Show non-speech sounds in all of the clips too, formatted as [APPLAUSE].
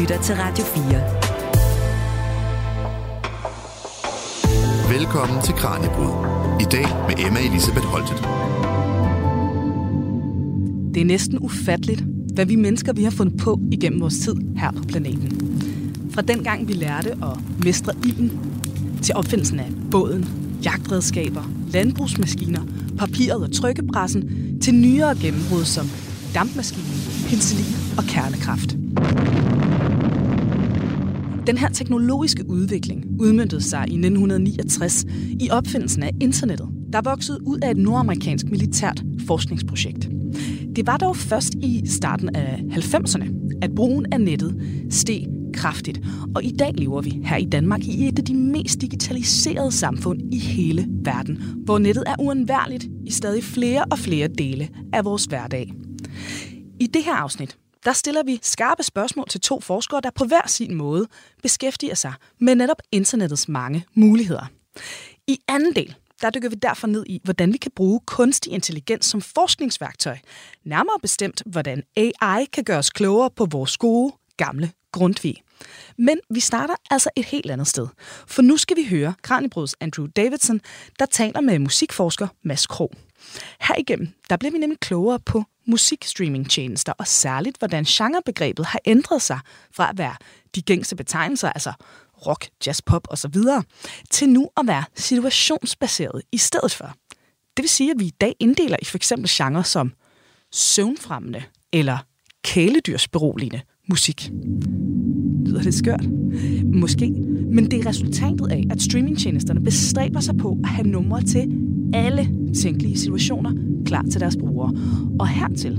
lytter til Radio 4. Velkommen til Kranjebrud. I dag med Emma Elisabeth Holtet. Det er næsten ufatteligt, hvad vi mennesker vi har fundet på igennem vores tid her på planeten. Fra den gang vi lærte at mestre ilden, til opfindelsen af båden, jagtredskaber, landbrugsmaskiner, papiret og trykkepressen, til nyere gennembrud som dampmaskinen, penicillin og kernekraft. Den her teknologiske udvikling udmyndtede sig i 1969 i opfindelsen af internettet, der voksede ud af et nordamerikansk militært forskningsprojekt. Det var dog først i starten af 90'erne, at brugen af nettet steg kraftigt, og i dag lever vi her i Danmark i et af de mest digitaliserede samfund i hele verden, hvor nettet er uundværligt i stadig flere og flere dele af vores hverdag. I det her afsnit, der stiller vi skarpe spørgsmål til to forskere, der på hver sin måde beskæftiger sig med netop internettets mange muligheder. I anden del, der dykker vi derfor ned i, hvordan vi kan bruge kunstig intelligens som forskningsværktøj. Nærmere bestemt, hvordan AI kan gøre os klogere på vores gode, gamle Grundtvig. Men vi starter altså et helt andet sted. For nu skal vi høre Kranibrods Andrew Davidson, der taler med musikforsker Mads Krog. Herigennem der bliver vi nemlig klogere på musikstreamingtjenester, og særligt hvordan genrebegrebet har ændret sig fra at være de gængse betegnelser, altså rock, jazz, pop osv., til nu at være situationsbaseret i stedet for. Det vil sige, at vi i dag inddeler i f.eks. genre som søvnfremmende eller kæledyrsberoligende musik. Lyder det skørt? Måske. Men det er resultatet af, at streamingtjenesterne bestræber sig på at have numre til alle tænkelige situationer klar til deres brugere. Og hertil,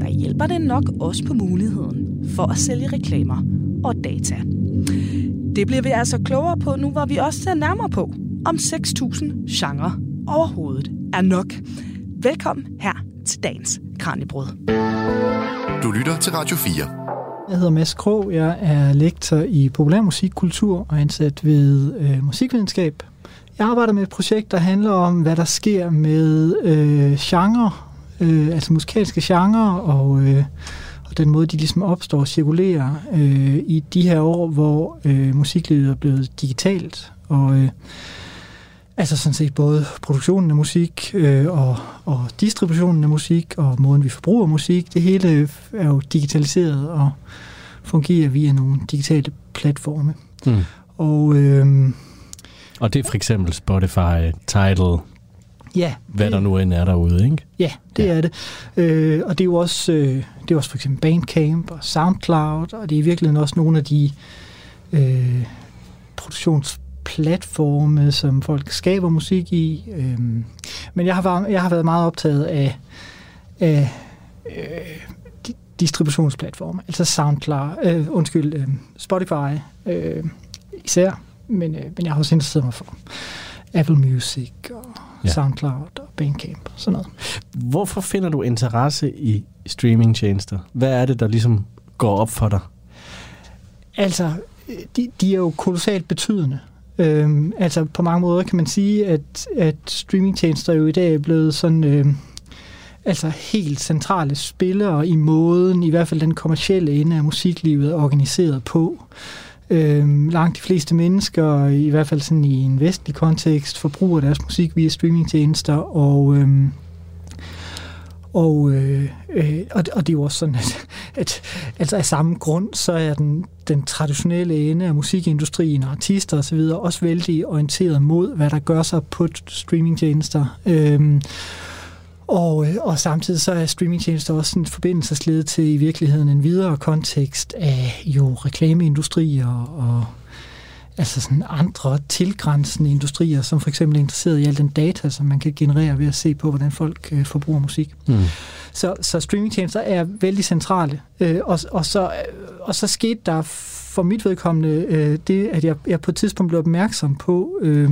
der hjælper det nok også på muligheden for at sælge reklamer og data. Det bliver vi altså klogere på nu, hvor vi også ser nærmere på, om 6.000 genre overhovedet er nok. Velkommen her til dagens Kranjebrud. Du lytter til Radio 4. Jeg hedder Mads Krog. Jeg er lektor i populærmusikkultur og ansat ved øh, musikvidenskab. Jeg arbejder med et projekt, der handler om, hvad der sker med øh, genre, øh, altså musikalske genre, og, øh, og den måde, de ligesom opstår og cirkulerer øh, i de her år, hvor øh, musiklivet er blevet digitalt. Og øh, altså sådan set både produktionen af musik øh, og, og distributionen af musik og måden, vi forbruger musik, det hele er jo digitaliseret og fungerer via nogle digitale platforme. Mm. Og, øh, og det er for eksempel Spotify, Tidal, ja, hvad det, der nu end er derude, ikke? Ja, det ja. er det. Øh, og det er jo også, øh, det er også for eksempel Bandcamp og SoundCloud, og det er i virkeligheden også nogle af de øh, produktionsplatforme, som folk skaber musik i. Øh, men jeg har, været, jeg har været meget optaget af, af øh, distributionsplatforme, altså SoundCloud, øh, undskyld, øh, Spotify øh, især, men, øh, men jeg har også interesseret mig for Apple Music og ja. SoundCloud og Bandcamp og sådan noget. Hvorfor finder du interesse i streamingtjenester? Hvad er det, der ligesom går op for dig? Altså, de, de er jo kolossalt betydende. Øhm, altså, på mange måder kan man sige, at, at streamingtjenester jo i dag er blevet sådan... Øh, altså helt centrale spillere i måden, i hvert fald den kommercielle ende af musiklivet, er organiseret på. Øhm, langt de fleste mennesker, i hvert fald sådan i en vestlig kontekst, forbruger deres musik via streamingtjenester, og øhm, og, øh, øh, og, og det er jo også sådan, at, at altså af samme grund, så er den, den traditionelle ende af musikindustrien, artister osv. også vældig orienteret mod, hvad der gør sig på streamingtjenester. Øhm, og, øh, og samtidig så er streamingtjenester også en forbindelsesled til i virkeligheden en videre kontekst af jo reklameindustrier og altså sådan andre tilgrænsende industrier, som for eksempel er interesseret i al den data, som man kan generere ved at se på, hvordan folk øh, forbruger musik. Mm. Så, så streamingtjenester er vældig centrale. Øh, og, og, så, øh, og så skete der for mit vedkommende øh, det, at jeg, jeg på et tidspunkt blev opmærksom på, øh,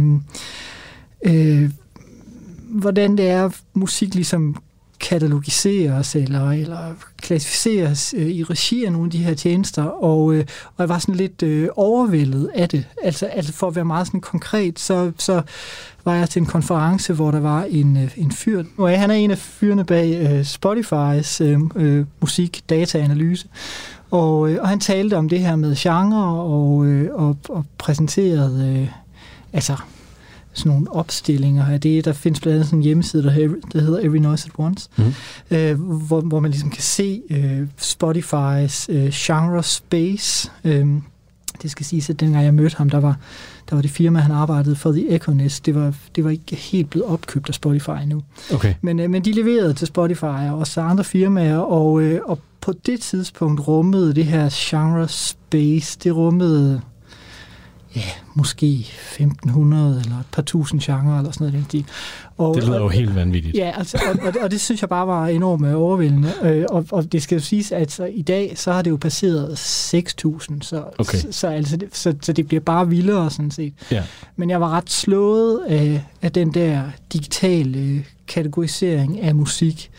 øh, hvordan det er, musik ligesom katalogiseres eller, eller klassificeres øh, i regi af nogle af de her tjenester, og, øh, og jeg var sådan lidt øh, overvældet af det. Altså, altså for at være meget sådan konkret, så, så var jeg til en konference, hvor der var en, øh, en fyr, og han er en af fyrene bag øh, Spotify's øh, øh, musik-dataanalyse, og, øh, og han talte om det her med genre og, øh, og, og præsenterede øh, altså sådan nogle opstillinger af det. Der findes blandt andet sådan en hjemmeside, der, hedder, der hedder Every Noise at Once, mm. øh, hvor, hvor man ligesom kan se øh, Spotify's øh, genre space. Øh, det skal siges, at dengang jeg mødte ham, der var, der var det firma, han arbejdede for, The Econist. Det var, det var ikke helt blevet opkøbt af Spotify nu. Okay. Men, øh, men de leverede til Spotify og også andre firmaer, og, øh, og på det tidspunkt rummede det her genre space, det rummede ja, måske 1500 eller et par tusind genrer eller sådan noget. Den og, det lyder jo helt vanvittigt. Ja, altså, og, og, det, og det synes jeg bare var enormt overvældende. Øh, og, og det skal jo siges, at så i dag, så har det jo passeret 6.000, så, okay. så, så, altså, så, så det bliver bare vildere sådan set. Ja. Men jeg var ret slået af, af den der digitale kategorisering af musik.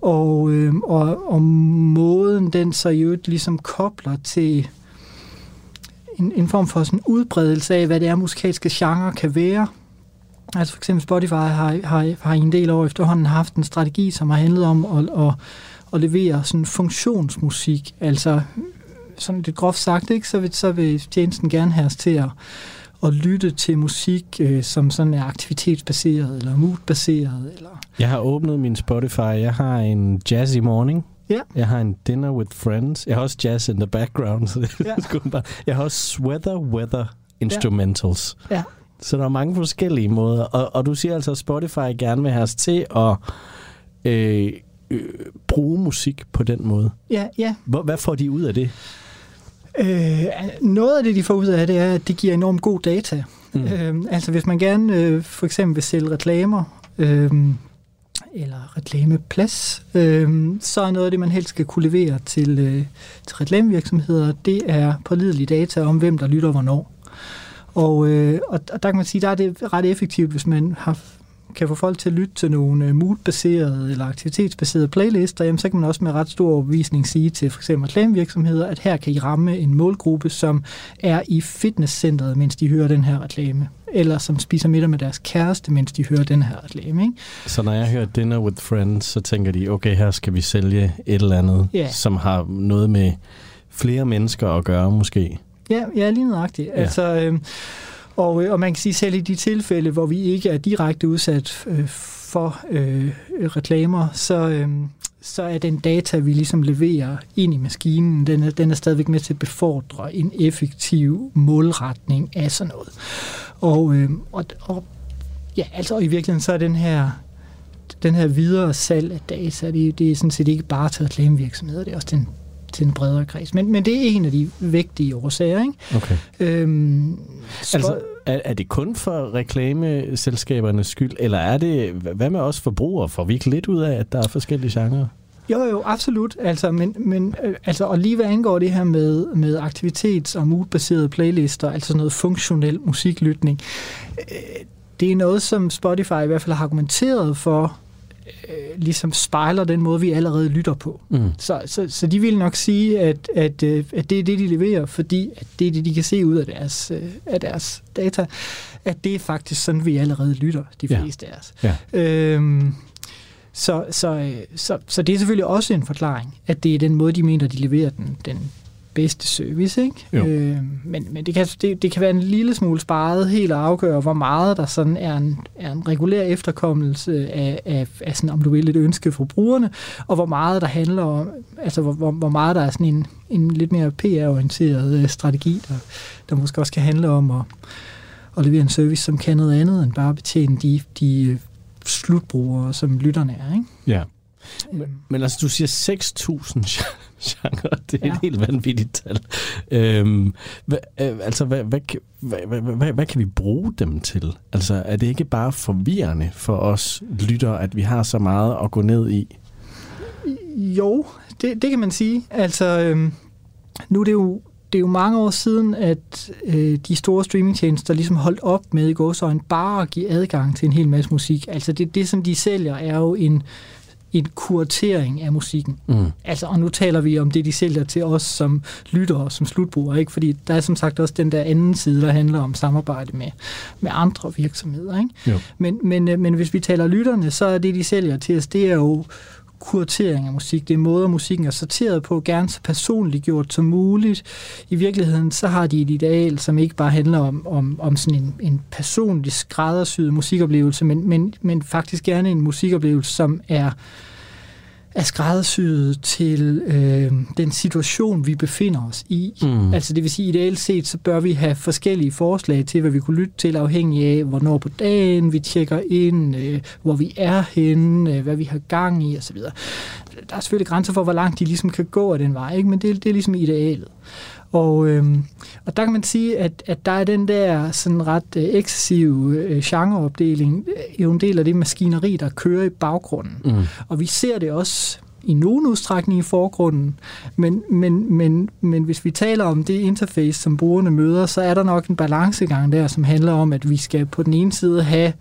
Og, øh, og, og måden, den så jo ligesom kobler til en, en form for sådan udbredelse af, hvad det er, musikalske genre kan være. Altså for eksempel Spotify har, har, har i en del år efterhånden haft en strategi, som har handlet om at, at, at levere sådan funktionsmusik. Altså sådan lidt groft sagt, ikke? Så, vil, så vil tjenesten gerne have os til at, at lytte til musik, øh, som sådan er aktivitetsbaseret eller moodbaseret. Eller jeg har åbnet min Spotify. Jeg har en jazzy morning. Ja. Jeg har en dinner with friends. Jeg har også jazz in the background. Så det ja. bare. Jeg har også sweater weather instrumentals. Ja. ja. Så der er mange forskellige måder. Og, og du siger altså, at Spotify gerne vil have os til at øh, øh, bruge musik på den måde. Ja, ja. Hvor, hvad får de ud af det? Øh, noget af det, de får ud af det, er, at det giver enormt god data. Mm. Øh, altså hvis man gerne øh, for eksempel vil sælge reklamer, øh, eller reklameplads, øh, så er noget af det, man helst skal kunne levere til, øh, til reklamevirksomheder, det er pålidelige data om, hvem der lytter hvornår. Og, øh, og, og der kan man sige, der er det ret effektivt, hvis man har kan få folk til at lytte til nogle øh, mood-baserede eller aktivitetsbaserede playlister, jamen, så kan man også med ret stor overbevisning sige til f.eks. reklamevirksomheder, at her kan I ramme en målgruppe, som er i fitnesscenteret, mens de hører den her reklame eller som spiser middag med deres kæreste, mens de hører den her reklame. Ikke? Så når jeg hører Dinner with Friends, så tænker de, okay, her skal vi sælge et eller andet, yeah. som har noget med flere mennesker at gøre måske. Ja, ja lige nøjagtigt. Ja. Altså, øh, og, og man kan sige selv i de tilfælde, hvor vi ikke er direkte udsat øh, for øh, reklamer, så, øh, så er den data, vi ligesom leverer ind i maskinen, den er, den er stadigvæk med til at befordre en effektiv målretning af sådan noget. Og, øh, og, og ja, altså og i virkeligheden så er den her den her videre salg af data, det, det er sådan set ikke bare til reklamevirksomheder, det er også den til en bredere kreds. Men, men det er en af de vigtige årsager. Ikke? Okay. Øhm, altså, er, er det kun for reklameselskabernes skyld, eller er det, hvad med os forbrugere? Får vi ikke lidt ud af, at der er forskellige genrer? Jo, jo, absolut. Altså, men, men øh, altså, og lige hvad angår det her med, med aktivitets- og moodbaserede playlister, altså noget funktionel musiklytning, øh, det er noget, som Spotify i hvert fald har argumenteret for, øh, ligesom spejler den måde, vi allerede lytter på. Mm. Så, så, så de vil nok sige, at, at, øh, at det er det, de leverer, fordi at det er det, de kan se ud af deres, af deres data, at det er faktisk sådan, vi allerede lytter, de fleste ja. af os. Ja. Øhm, så, så, øh, så, så det er selvfølgelig også en forklaring, at det er den måde, de mener, de leverer den, den bedste service. Ikke? Øh, men men det, kan, det, det kan være en lille smule sparet helt at afgøre, hvor meget der sådan er en, er en regulær efterkommelse af, af, af sådan, om du vil, et ønske for brugerne, og hvor meget der handler om, altså hvor, hvor, hvor meget der er sådan en, en lidt mere PR-orienteret øh, strategi, der, der måske også kan handle om at, at levere en service, som kan noget andet end bare betjene de, de øh, slutbrugere, som lytterne er. Ikke? Ja. Men, men altså, du siger 6.000 [LAUGHS] genre. Det er ja. et helt vanvittigt tal. Øhm, hva, øh, altså, hvad, hvad, hvad, hvad, hvad, hvad kan vi bruge dem til? Altså, er det ikke bare forvirrende for os lyttere, at vi har så meget at gå ned i? Jo, det, det kan man sige. Altså, øhm, nu er det jo det er jo mange år siden, at øh, de store streamingtjenester ligesom holdt op med i gåsøjne bare at give adgang til en hel masse musik. Altså det, det, som de sælger, er jo en en kuratering af musikken. Mm. Altså, og nu taler vi om det, de sælger til os som lyttere, som slutbrugere, ikke? fordi der er som sagt også den der anden side, der handler om samarbejde med, med andre virksomheder. Ikke? Jo. Men, men, øh, men hvis vi taler lytterne, så er det, de sælger til os, det er jo kuratering af musik. Det er måder, musikken er sorteret på, gerne så personligt gjort som muligt. I virkeligheden, så har de et ideal, som ikke bare handler om, om, om sådan en, en personlig skræddersyet musikoplevelse, men, men, men faktisk gerne en musikoplevelse, som er er skræddersyet til øh, den situation, vi befinder os i. Mm. Altså det vil sige, ideelt set, så bør vi have forskellige forslag til, hvad vi kunne lytte til, afhængig af, hvornår på dagen vi tjekker ind, øh, hvor vi er henne, øh, hvad vi har gang i osv. Der er selvfølgelig grænser for, hvor langt de ligesom kan gå af den vej, ikke? men det, det er ligesom idealet. Og, øhm, og der kan man sige, at, at der er den der sådan ret øh, ekcessive øh, genreopdeling, øh, jo en del af det maskineri, der kører i baggrunden. Mm. Og vi ser det også i nogen udstrækning i forgrunden, men, men, men, men hvis vi taler om det interface, som brugerne møder, så er der nok en balancegang der, som handler om, at vi skal på den ene side have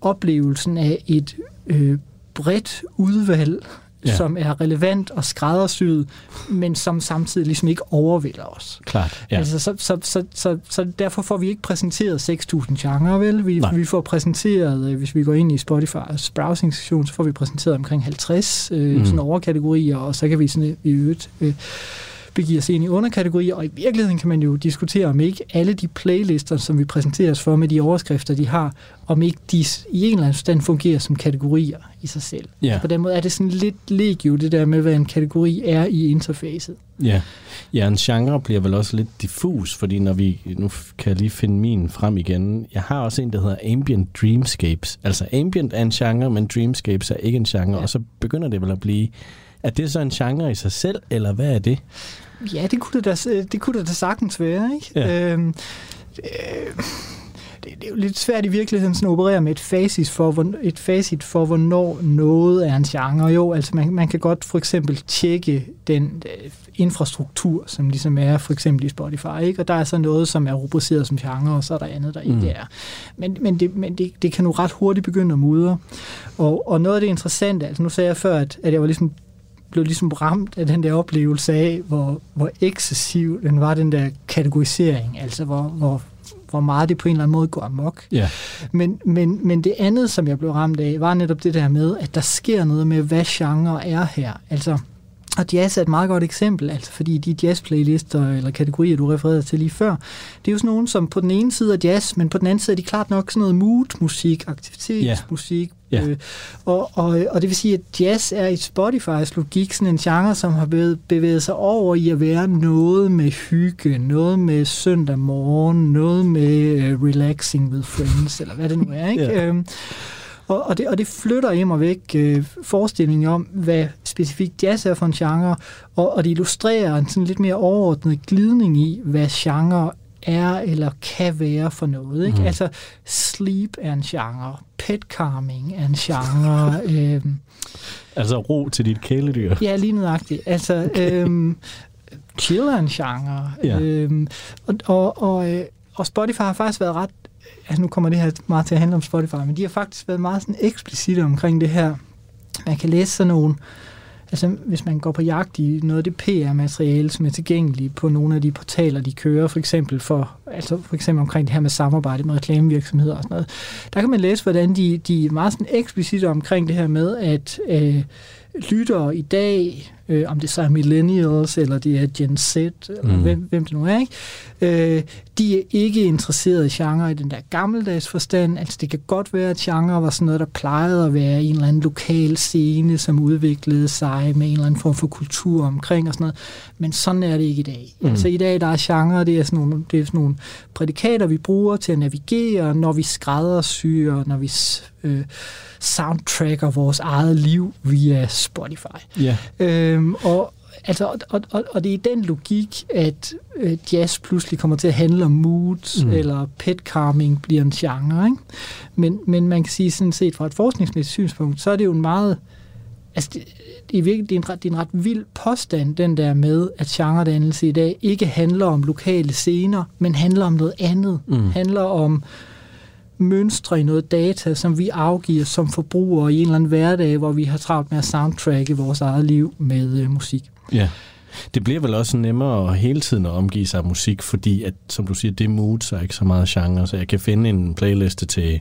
oplevelsen af et øh, bredt udvalg ja. som er relevant og skræddersyet, men som samtidig ligesom ikke overvælder os. Klart, ja. Altså, så, så, så, så, så derfor får vi ikke præsenteret 6.000 genrer, vel? Vi, vi får præsenteret, øh, hvis vi går ind i Spotify's browsing-sektion, så får vi præsenteret omkring 50 øh, mm. sådan overkategorier, og så kan vi sådan i øvrigt... Øh, begiver sig ind i underkategorier, og i virkeligheden kan man jo diskutere, om ikke alle de playlister, som vi præsenteres for med de overskrifter, de har, om ikke de i en eller anden stand fungerer som kategorier i sig selv. Ja. På den måde er det sådan lidt legio, det der med, hvad en kategori er i interfacet. Ja. ja, en genre bliver vel også lidt diffus, fordi når vi, nu kan jeg lige finde min frem igen, jeg har også en, der hedder Ambient Dreamscapes. Altså Ambient er en genre, men Dreamscapes er ikke en genre, ja. og så begynder det vel at blive er det så en genre i sig selv, eller hvad er det? Ja, det kunne det da, det kunne det da sagtens være, ikke? Ja. Øhm, øh, det, det er jo lidt svært i virkeligheden sådan at operere med et facit for, hvor, et facit for, hvornår noget er en genre. Jo, altså man, man kan godt for eksempel tjekke den øh, infrastruktur, som ligesom er for eksempel i Spotify, ikke? og der er så noget, som er rubriceret som genre, og så er der andet, der ikke mm. er. Men, men, det, men det, det kan nu ret hurtigt begynde at mudre. Og, og noget af det interessante, altså nu sagde jeg før, at, at jeg var ligesom blev ligesom ramt af den der oplevelse af, hvor, hvor excessiv den var, den der kategorisering, altså hvor, hvor, hvor meget det på en eller anden måde går amok. Yeah. Men, men, men det andet, som jeg blev ramt af, var netop det der med, at der sker noget med, hvad genre er her. Altså, og jazz er et meget godt eksempel, altså fordi de jazz-playlister eller kategorier, du refererede til lige før, det er jo sådan nogen, som på den ene side er jazz, men på den anden side er de klart nok sådan noget mood-musik, aktivitetsmusik. Yeah. Yeah. Øh, og, og, og det vil sige, at jazz er i Spotify's logik sådan en genre, som har bevæget, bevæget sig over i at være noget med hygge, noget med søndag morgen, noget med uh, relaxing with friends, eller hvad det nu er. [LAUGHS] Ikke? Yeah. Øhm, og, og, det, og det flytter hjem og væk øh, forestillingen om, hvad specifikt jazz er for en genre, og, og det illustrerer en sådan lidt mere overordnet glidning i, hvad genre er eller kan være for noget. Ikke? Mm. Altså, sleep er en genre, pet calming er en genre. [LAUGHS] øh, altså ro til dit kæledyr. Ja, lige nøjagtigt. Altså, okay. øh, chill er en genre. Ja. Øh, og, og, og, øh, og Spotify har faktisk været ret altså nu kommer det her meget til at handle om Spotify, men de har faktisk været meget sådan eksplicite omkring det her. Man kan læse sådan nogle, altså hvis man går på jagt i noget af det PR-materiale, som er tilgængeligt på nogle af de portaler, de kører, for eksempel, for, altså for eksempel omkring det her med samarbejde med reklamevirksomheder og sådan noget, der kan man læse, hvordan de, de er meget sådan eksplicit omkring det her med, at øh, lyttere i dag, øh, om det så er millennials, eller det er Gen Z, eller mm. hvem, hvem det nu er, ikke? Øh, de er ikke interesseret i genre i den der gammeldags forstand. Altså det kan godt være, at genre var sådan noget, der plejede at være en eller anden lokal scene, som udviklede sig med en eller anden form for kultur omkring og sådan noget. Men sådan er det ikke i dag. Mm. Altså i dag, der er genre, det er sådan nogle, det er sådan nogle prædikater, vi bruger til at navigere, når vi skræddersyr, når vi øh, soundtracker vores eget liv via Spotify. Yeah. Øhm, og, altså, og, og, og det er den logik, at øh, jazz pludselig kommer til at handle om moods, mm. eller pet calming bliver en genre. Ikke? Men, men man kan sige sådan set fra et forskningsmæssigt synspunkt, så er det jo en meget... Altså, det, det, er virkelig, det, er en ret, det er en ret vild påstand, den der med, at genredannelse i dag ikke handler om lokale scener, men handler om noget andet. Mm. handler om mønstre i noget data, som vi afgiver som forbrugere i en eller anden hverdag, hvor vi har travlt med at soundtracke vores eget liv med øh, musik. Ja. Det bliver vel også nemmere hele tiden at omgive sig af musik, fordi at, som du siger, det mood så ikke så meget genre, så jeg kan finde en playliste til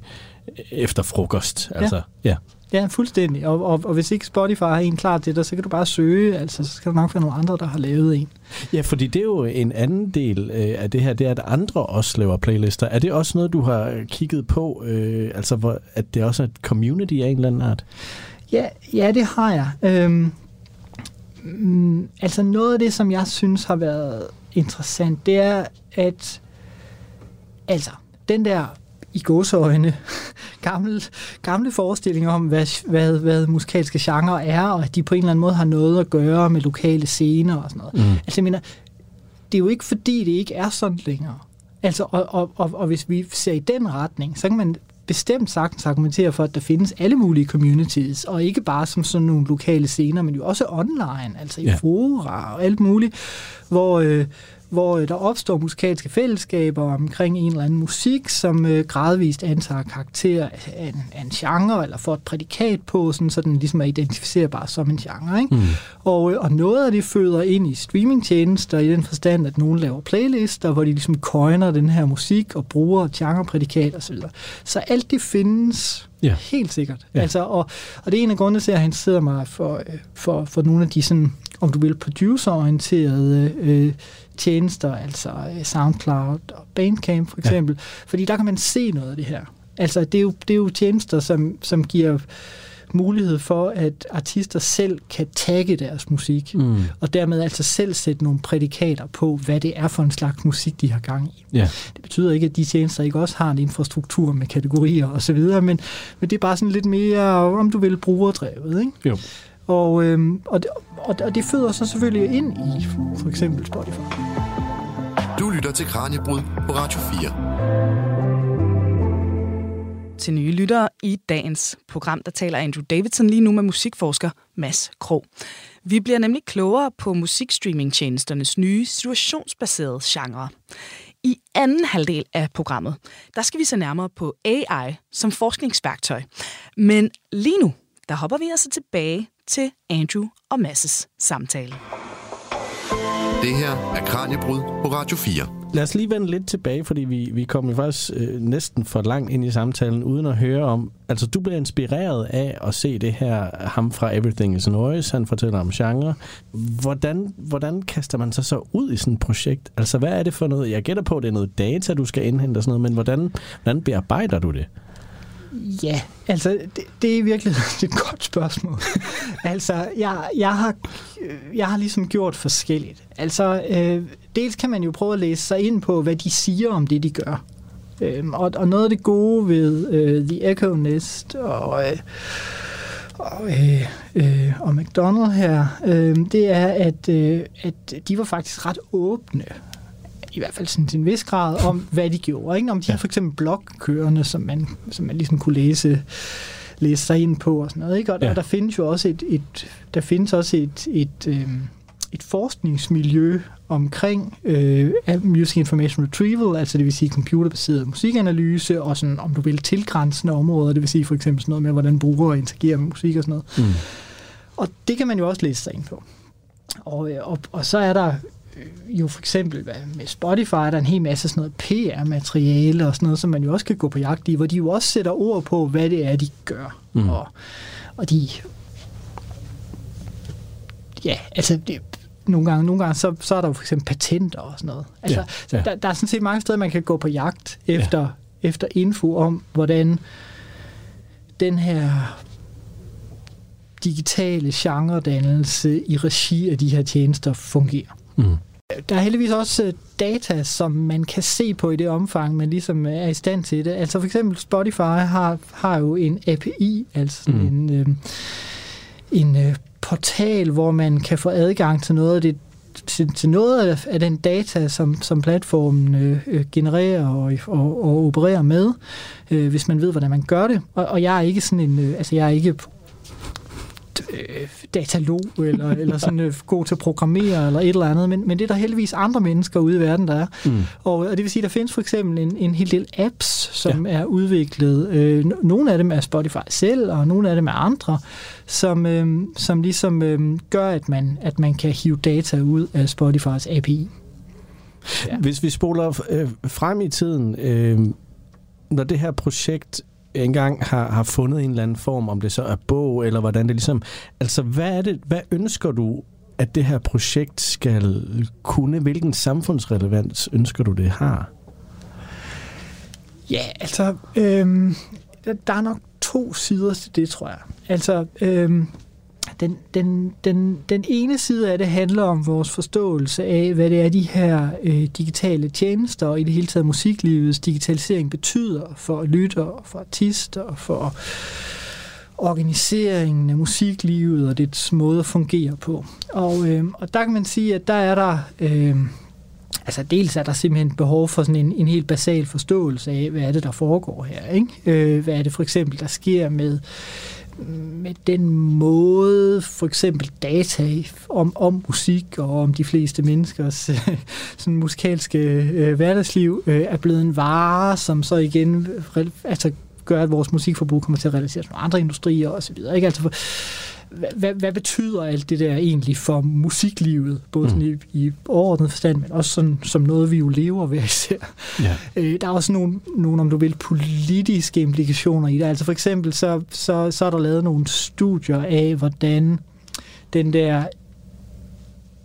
efter frokost. Altså, ja. ja. Ja, fuldstændig. Og, og, og hvis ikke Spotify har en klar til dig, så kan du bare søge. Altså, så skal der nok være nogle andre, der har lavet en. Ja, fordi det er jo en anden del øh, af det her, det er, at andre også laver playlister. Er det også noget, du har kigget på? Øh, altså, hvor, at det også er et community af en eller anden art? Ja, ja det har jeg. Øhm, mm, altså, noget af det, som jeg synes har været interessant, det er, at altså, den der i gåseøjne gamle, gamle forestillinger om, hvad, hvad, hvad musikalske genre er, og at de på en eller anden måde har noget at gøre med lokale scener og sådan noget. Mm. Altså, jeg mener, det er jo ikke fordi, det ikke er sådan længere. Altså, og, og, og, og hvis vi ser i den retning, så kan man bestemt sagtens argumentere for, at der findes alle mulige communities, og ikke bare som sådan nogle lokale scener, men jo også online, altså i ja. fora og alt muligt, hvor, øh, hvor øh, der opstår musikalske fællesskaber omkring en eller anden musik, som øh, gradvist antager karakter af en, af en genre, eller får et prædikat på, sådan, så den ligesom er identificerbar som en genre. Ikke? Mm. Og, øh, og noget af det føder ind i streamingtjenester i den forstand, at nogen laver playlister, hvor de ligesom coiner den her musik og bruger genreprædikat osv. Så, så alt det findes Ja. Helt sikkert. Ja. Altså, og, og det er en af grundene til, at jeg interesserer mig for, for, for nogle af de sådan, om du vil, producerorienterede øh, tjenester, altså øh, SoundCloud og Bandcamp for eksempel, ja. fordi der kan man se noget af det her. Altså det er jo, det er jo tjenester, som, som giver mulighed for, at artister selv kan tagge deres musik, mm. og dermed altså selv sætte nogle prædikater på, hvad det er for en slags musik, de har gang i. Ja. Det betyder ikke, at de tjenester ikke også har en infrastruktur med kategorier osv., men, men det er bare sådan lidt mere, om du vil, brugerdrevet. Ikke? Jo. Og, øhm, og, det, og, det føder sig selvfølgelig ind i for eksempel Spotify. Du lytter til Kranjebrud på Radio 4. Til nye lyttere i dagens program, der taler Andrew Davidson lige nu med musikforsker Mads Krog. Vi bliver nemlig klogere på musikstreamingtjenesternes nye situationsbaserede genre. I anden halvdel af programmet, der skal vi se nærmere på AI som forskningsværktøj. Men lige nu, der hopper vi altså tilbage til Andrew og Masses samtale. Det her er Kranjebrud på Radio 4. Lad os lige vende lidt tilbage, fordi vi, vi kom jo faktisk øh, næsten for langt ind i samtalen, uden at høre om... Altså, du blev inspireret af at se det her, ham fra Everything is Noise, han fortæller om genre. Hvordan, hvordan kaster man sig så ud i sådan et projekt? Altså, hvad er det for noget? Jeg gætter på, at det er noget data, du skal indhente og sådan noget, men hvordan, hvordan bearbejder du det? Ja, altså det, det er virkelig et godt spørgsmål. [LAUGHS] altså, jeg, jeg, har, jeg har ligesom gjort forskelligt. Altså, øh, dels kan man jo prøve at læse sig ind på, hvad de siger om det, de gør. Øhm, og, og noget af det gode ved øh, The Econist og... Øh, og, øh, øh, og McDonald her, øh, det er, at, øh, at de var faktisk ret åbne i hvert fald sådan til en vis grad, om hvad de gjorde. Ikke? Om de ja. har for eksempel blogkørende, som man, som man ligesom kunne læse læse sig ind på og sådan noget. Ikke? Og, ja. og der findes jo også et, et der findes også et, et, øh, et forskningsmiljø omkring øh, Music Information Retrieval, altså det vil sige computerbaseret musikanalyse, og sådan, om du vil, tilgrænsende områder, det vil sige for eksempel sådan noget med, hvordan brugere interagerer med musik og sådan noget. Mm. Og det kan man jo også læse sig ind på. Og, øh, og, og så er der jo for eksempel med Spotify, der er en hel masse sådan noget PR-materiale og sådan noget, som man jo også kan gå på jagt i, hvor de jo også sætter ord på, hvad det er, de gør. Mm. Og, og de... Ja, altså, det, nogle gange, nogle gange så, så er der jo for eksempel patenter og sådan noget. Altså, ja, ja. Der, der er sådan set mange steder, man kan gå på jagt efter, ja. efter info om, hvordan den her digitale genredannelse i regi af de her tjenester fungerer. Mm. Der er heldigvis også øh, data, som man kan se på i det omfang, man ligesom er i stand til det. Altså for eksempel Spotify har, har jo en API, altså mm. en, øh, en øh, portal, hvor man kan få adgang til noget af det til, til noget af, af den data, som, som platformen øh, øh, genererer og, og, og opererer med, øh, hvis man ved, hvordan man gør det. Og, og jeg er ikke sådan en, øh, altså jeg er ikke øh, datalog, eller, eller sådan øh, god til at programmere, eller et eller andet, men, men det er der heldigvis andre mennesker ude i verden, der er. Mm. Og, og det vil sige, der findes for eksempel en, en hel del apps, som ja. er udviklet. Øh, nogle af dem er Spotify selv, og nogle af dem er andre, som, øh, som ligesom øh, gør, at man, at man kan hive data ud af Spotifys API. Ja. Hvis vi spoler øh, frem i tiden, øh, når det her projekt engang har, har fundet en eller anden form, om det så er bog, eller hvordan det ligesom... Altså, hvad er det, hvad ønsker du, at det her projekt skal kunne? Hvilken samfundsrelevans ønsker du, det har? Ja, altså, øhm, der er nok to sider til det, tror jeg. Altså, øhm, den, den, den, den ene side af det handler om vores forståelse af, hvad det er, de her øh, digitale tjenester og i det hele taget musiklivets digitalisering betyder for lyttere, for artister, og for organiseringen af musiklivet og dets måde at fungere på. Og, øh, og der kan man sige, at der er der... Øh, altså dels er der simpelthen behov for sådan en, en helt basal forståelse af, hvad er det, der foregår her. Ikke? Øh, hvad er det for eksempel, der sker med med den måde, for eksempel data om, om musik og om de fleste menneskers øh, sådan musikalske øh, hverdagsliv øh, er blevet en vare, som så igen altså, gør, at vores musikforbrug kommer til at relatere til nogle andre industrier osv. Ikke? Altså for, hvad, hvad betyder alt det der egentlig for musiklivet, både mm. i, i overordnet forstand, men også sådan, som noget, vi jo lever ved især. Ja. Øh, der er også nogle, nogle, om du vil, politiske implikationer i det. Altså for eksempel, så, så, så er der lavet nogle studier af, hvordan den der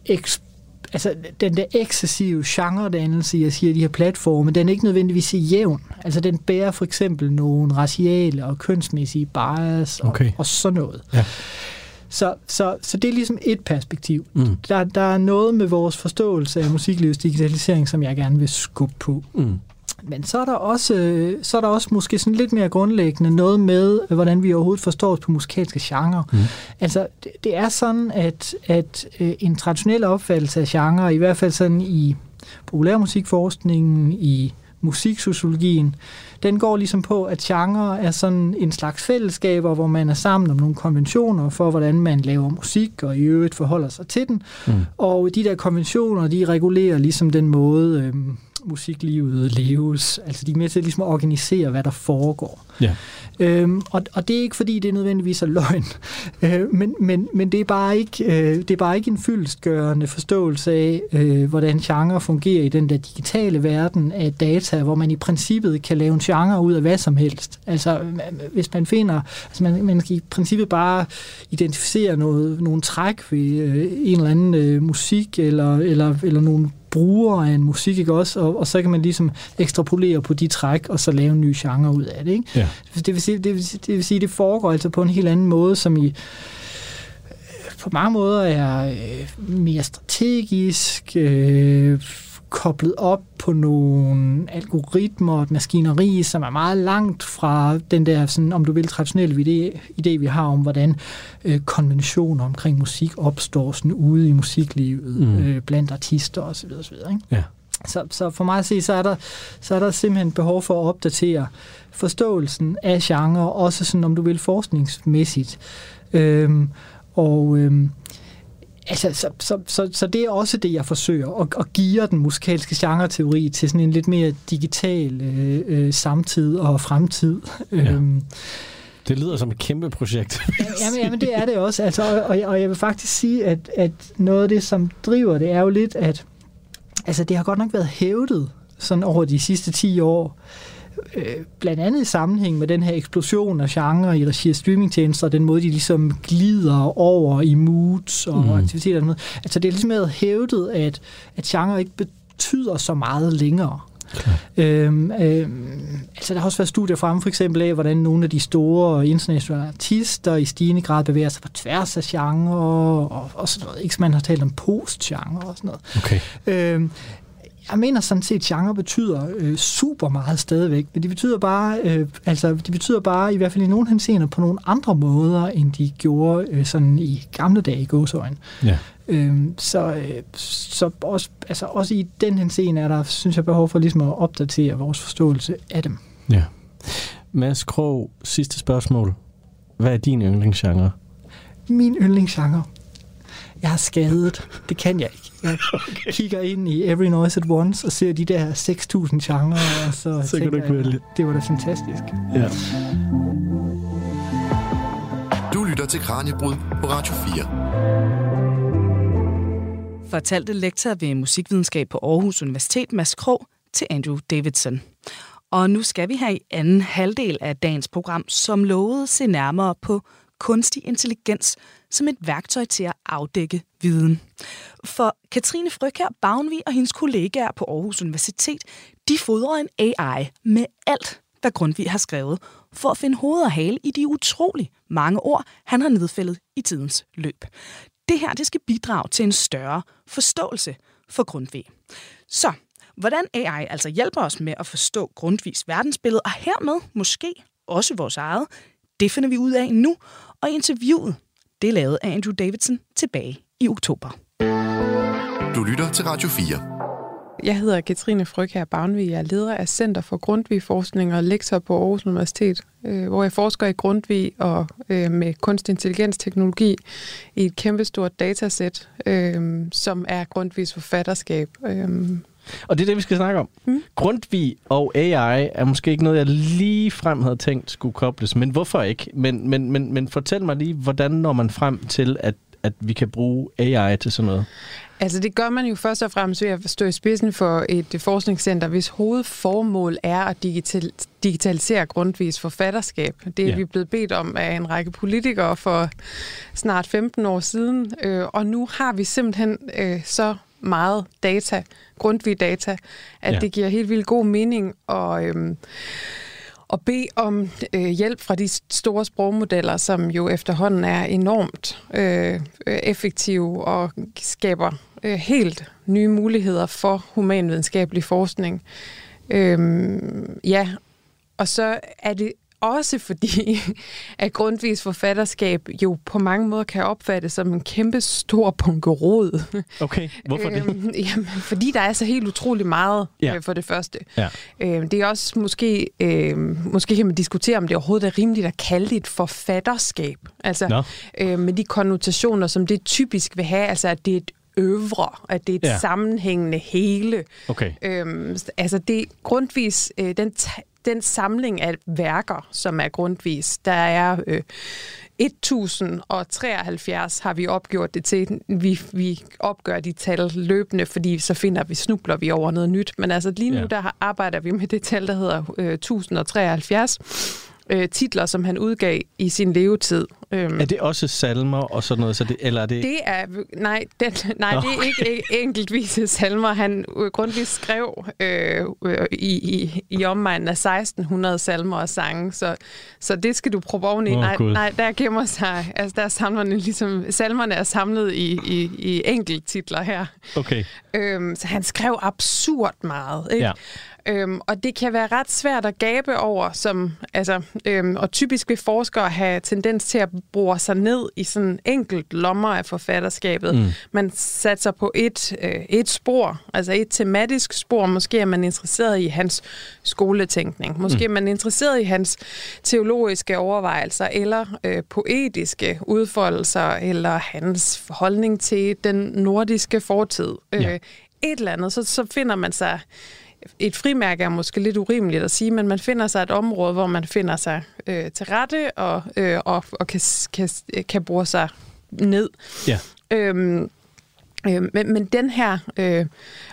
eksp altså, den der excessive genredannelse, jeg siger, de her platforme, den er ikke nødvendigvis jævn. Altså, den bærer for eksempel nogle raciale og kønsmæssige bias og, okay. og sådan noget. Ja. Så, så, så det er ligesom et perspektiv. Mm. Der, der er noget med vores forståelse af musiklivets digitalisering, som jeg gerne vil skubbe på. Mm. Men så er der også, så er der også måske sådan lidt mere grundlæggende noget med, hvordan vi overhovedet forstår os på musikalske genre. Mm. Altså, det, det er sådan, at, at øh, en traditionel opfattelse af genre, i hvert fald sådan i populærmusikforskningen, i musiksociologien, den går ligesom på, at genre er sådan en slags fællesskaber, hvor man er sammen om nogle konventioner for, hvordan man laver musik, og i øvrigt forholder sig til den. Mm. Og de der konventioner, de regulerer ligesom den måde, øh, musiklivet leves. Altså de er med til ligesom at organisere, hvad der foregår. Ja. Øhm, og, og det er ikke fordi, det er nødvendigvis er løgn, [LAUGHS] øh, men, men, men det, er bare ikke, øh, det er bare ikke en fyldstgørende forståelse af, øh, hvordan genre fungerer i den der digitale verden af data, hvor man i princippet kan lave en genre ud af hvad som helst. Altså hvis man finder, altså man, man kan i princippet bare identificere noget, nogle træk ved øh, en eller anden øh, musik eller, eller, eller nogle brugere af en musik, ikke også? Og, og så kan man ligesom ekstrapolere på de træk, og så lave en ny genre ud af det, ikke? Ja. Det, vil sige, det, vil sige, det vil sige, det foregår altså på en helt anden måde, som i på mange måder er øh, mere strategisk, øh, koblet op på nogle algoritmer og et maskineri, som er meget langt fra den der, sådan, om du vil, traditionelle idé, idé vi har om, hvordan øh, konventioner omkring musik opstår sådan ude i musiklivet, mm. øh, blandt artister osv. osv. Ikke? Ja. Så, så for mig at se, så er, der, så er der simpelthen behov for at opdatere forståelsen af genre, også sådan, om du vil, forskningsmæssigt. Øhm, og øhm, Altså, så, så, så, så det er også det, jeg forsøger, at, at give den musikalske genre-teori til sådan en lidt mere digital øh, øh, samtid og fremtid. Ja. Øhm, det lyder som et kæmpe projekt. jamen, jamen, det er det også. Altså, og, og, jeg vil faktisk sige, at, at noget af det, som driver det, er jo lidt, at altså, det har godt nok været hævdet sådan over de sidste 10 år, øh, blandt andet i sammenhæng med den her eksplosion af genre i regi af streamingtjenester, og den måde, de ligesom glider over i moods og mm. aktiviteter. Og noget. Altså det er ligesom hævdet, at, at genre ikke betyder så meget længere. Øhm, øhm, altså der har også været studier fremme for eksempel af, hvordan nogle af de store internationale artister i stigende grad bevæger sig på tværs af genre og, og sådan noget. Ikke man har talt om post-genre og sådan noget. Okay. Øhm, jeg mener sådan set, at genre betyder øh, super meget stadigvæk, men det betyder bare, øh, altså, det betyder bare i hvert fald i nogle henseender på nogle andre måder, end de gjorde øh, sådan i gamle dage i gåsøjne. Ja. Øhm, så øh, så også, altså, også i den henseende er der, synes jeg, behov for ligesom at opdatere vores forståelse af dem. Ja. Mads Krog, sidste spørgsmål. Hvad er din yndlingsgenre? min yndlingsgenre. Jeg er skadet. Det kan jeg ikke. Jeg [LAUGHS] okay. kigger ind i Every Noise at Once og ser de der 6.000 genrer, og så, så kan du ikke vælge. Det var da fantastisk. Ja. Du lytter til Kranjebrud på Radio 4. Fortalte lektor ved musikvidenskab på Aarhus Universitet, Mads Krog, til Andrew Davidson. Og nu skal vi her i anden halvdel af dagens program, som lovede se nærmere på kunstig intelligens som et værktøj til at afdække viden. For Katrine Frøkær Bagnvi og hendes kollegaer på Aarhus Universitet, de fodrer en AI med alt, hvad Grundtvig har skrevet, for at finde hoved og hale i de utrolig mange ord, han har nedfældet i tidens løb. Det her det skal bidrage til en større forståelse for Grundtvig. Så hvordan AI altså hjælper os med at forstå Grundtvigs verdensbillede, og hermed måske også vores eget, det finder vi ud af nu, og interviewet, det er lavet af Andrew Davidson tilbage i oktober. Du lytter til Radio 4. Jeg hedder Katrine Frøkær Bavnvig. Jeg er leder af Center for Grundtvig Forskning og lektor på Aarhus Universitet, øh, hvor jeg forsker i Grundtvig og øh, med kunstig intelligens teknologi i et kæmpestort datasæt, øh, som er Grundtvigs forfatterskab. Og det er det, vi skal snakke om. Mm. Grundtvig og AI er måske ikke noget, jeg lige frem havde tænkt skulle kobles. Men hvorfor ikke? Men, men, men, men fortæl mig lige, hvordan når man frem til, at, at vi kan bruge AI til sådan noget? Altså det gør man jo først og fremmest ved at stå i spidsen for et forskningscenter, hvis hovedformål er at digital- digitalisere Grundtvigs forfatterskab. Det er ja. vi blevet bedt om af en række politikere for snart 15 år siden, øh, og nu har vi simpelthen øh, så meget data, grundtvig data, at ja. det giver helt vildt god mening at, øhm, at bede om øh, hjælp fra de store sprogmodeller, som jo efterhånden er enormt øh, effektive og skaber øh, helt nye muligheder for humanvidenskabelig forskning. Øhm, ja, og så er det også fordi, at Grundtvigs forfatterskab jo på mange måder kan opfattes som en kæmpe stor bunkerod. Okay, hvorfor det? Øhm, jamen, fordi der er så helt utrolig meget ja. øh, for det første. Ja. Øh, det er også måske, øh, måske kan man diskutere, om det overhovedet er rimeligt at kalde det et forfatterskab. Altså no. øh, med de konnotationer, som det typisk vil have, altså at det er et øvre, at det er et ja. sammenhængende hele. Okay. Øhm, altså det grundvis øh, den den samling af værker, som er grundvis, der er øh, 1073 har vi opgjort det til. Vi, vi opgør de tal løbende, fordi så finder vi, snubler vi over noget nyt. Men altså lige nu, ja. der arbejder vi med det tal, der hedder øh, 1073 øh, titler, som han udgav i sin levetid. Øhm, er det også salmer og sådan noget? Så det, eller er det... det er, nej, det, nej, det er ikke, ikke enkeltvise salmer. Han øh, grundvis skrev øh, øh, i, i, i omegnen af 1600 salmer og sange, så, så det skal du prøve oven i. Oh, nej, nej, der gemmer sig, altså der er salmerne ligesom, salmerne er samlet i, i, i enkelttitler her. Okay. Øhm, så han skrev absurd meget, ikke? Ja. Øhm, og det kan være ret svært at gabe over, som, altså, øhm, og typisk vil forskere have tendens til at bruge sig ned i sådan enkelt lommer af forfatterskabet. Mm. Man satser på et, øh, et spor, altså et tematisk spor. Måske er man interesseret i hans skoletænkning. Måske mm. er man interesseret i hans teologiske overvejelser, eller øh, poetiske udfoldelser, eller hans holdning til den nordiske fortid. Øh, ja. Et eller andet, så, så finder man sig et frimærke er måske lidt urimeligt at sige, men man finder sig et område, hvor man finder sig øh, til rette og, øh, og, og kan, kan, kan bruge sig ned. Ja. Øhm, øh, men, men den her, øh,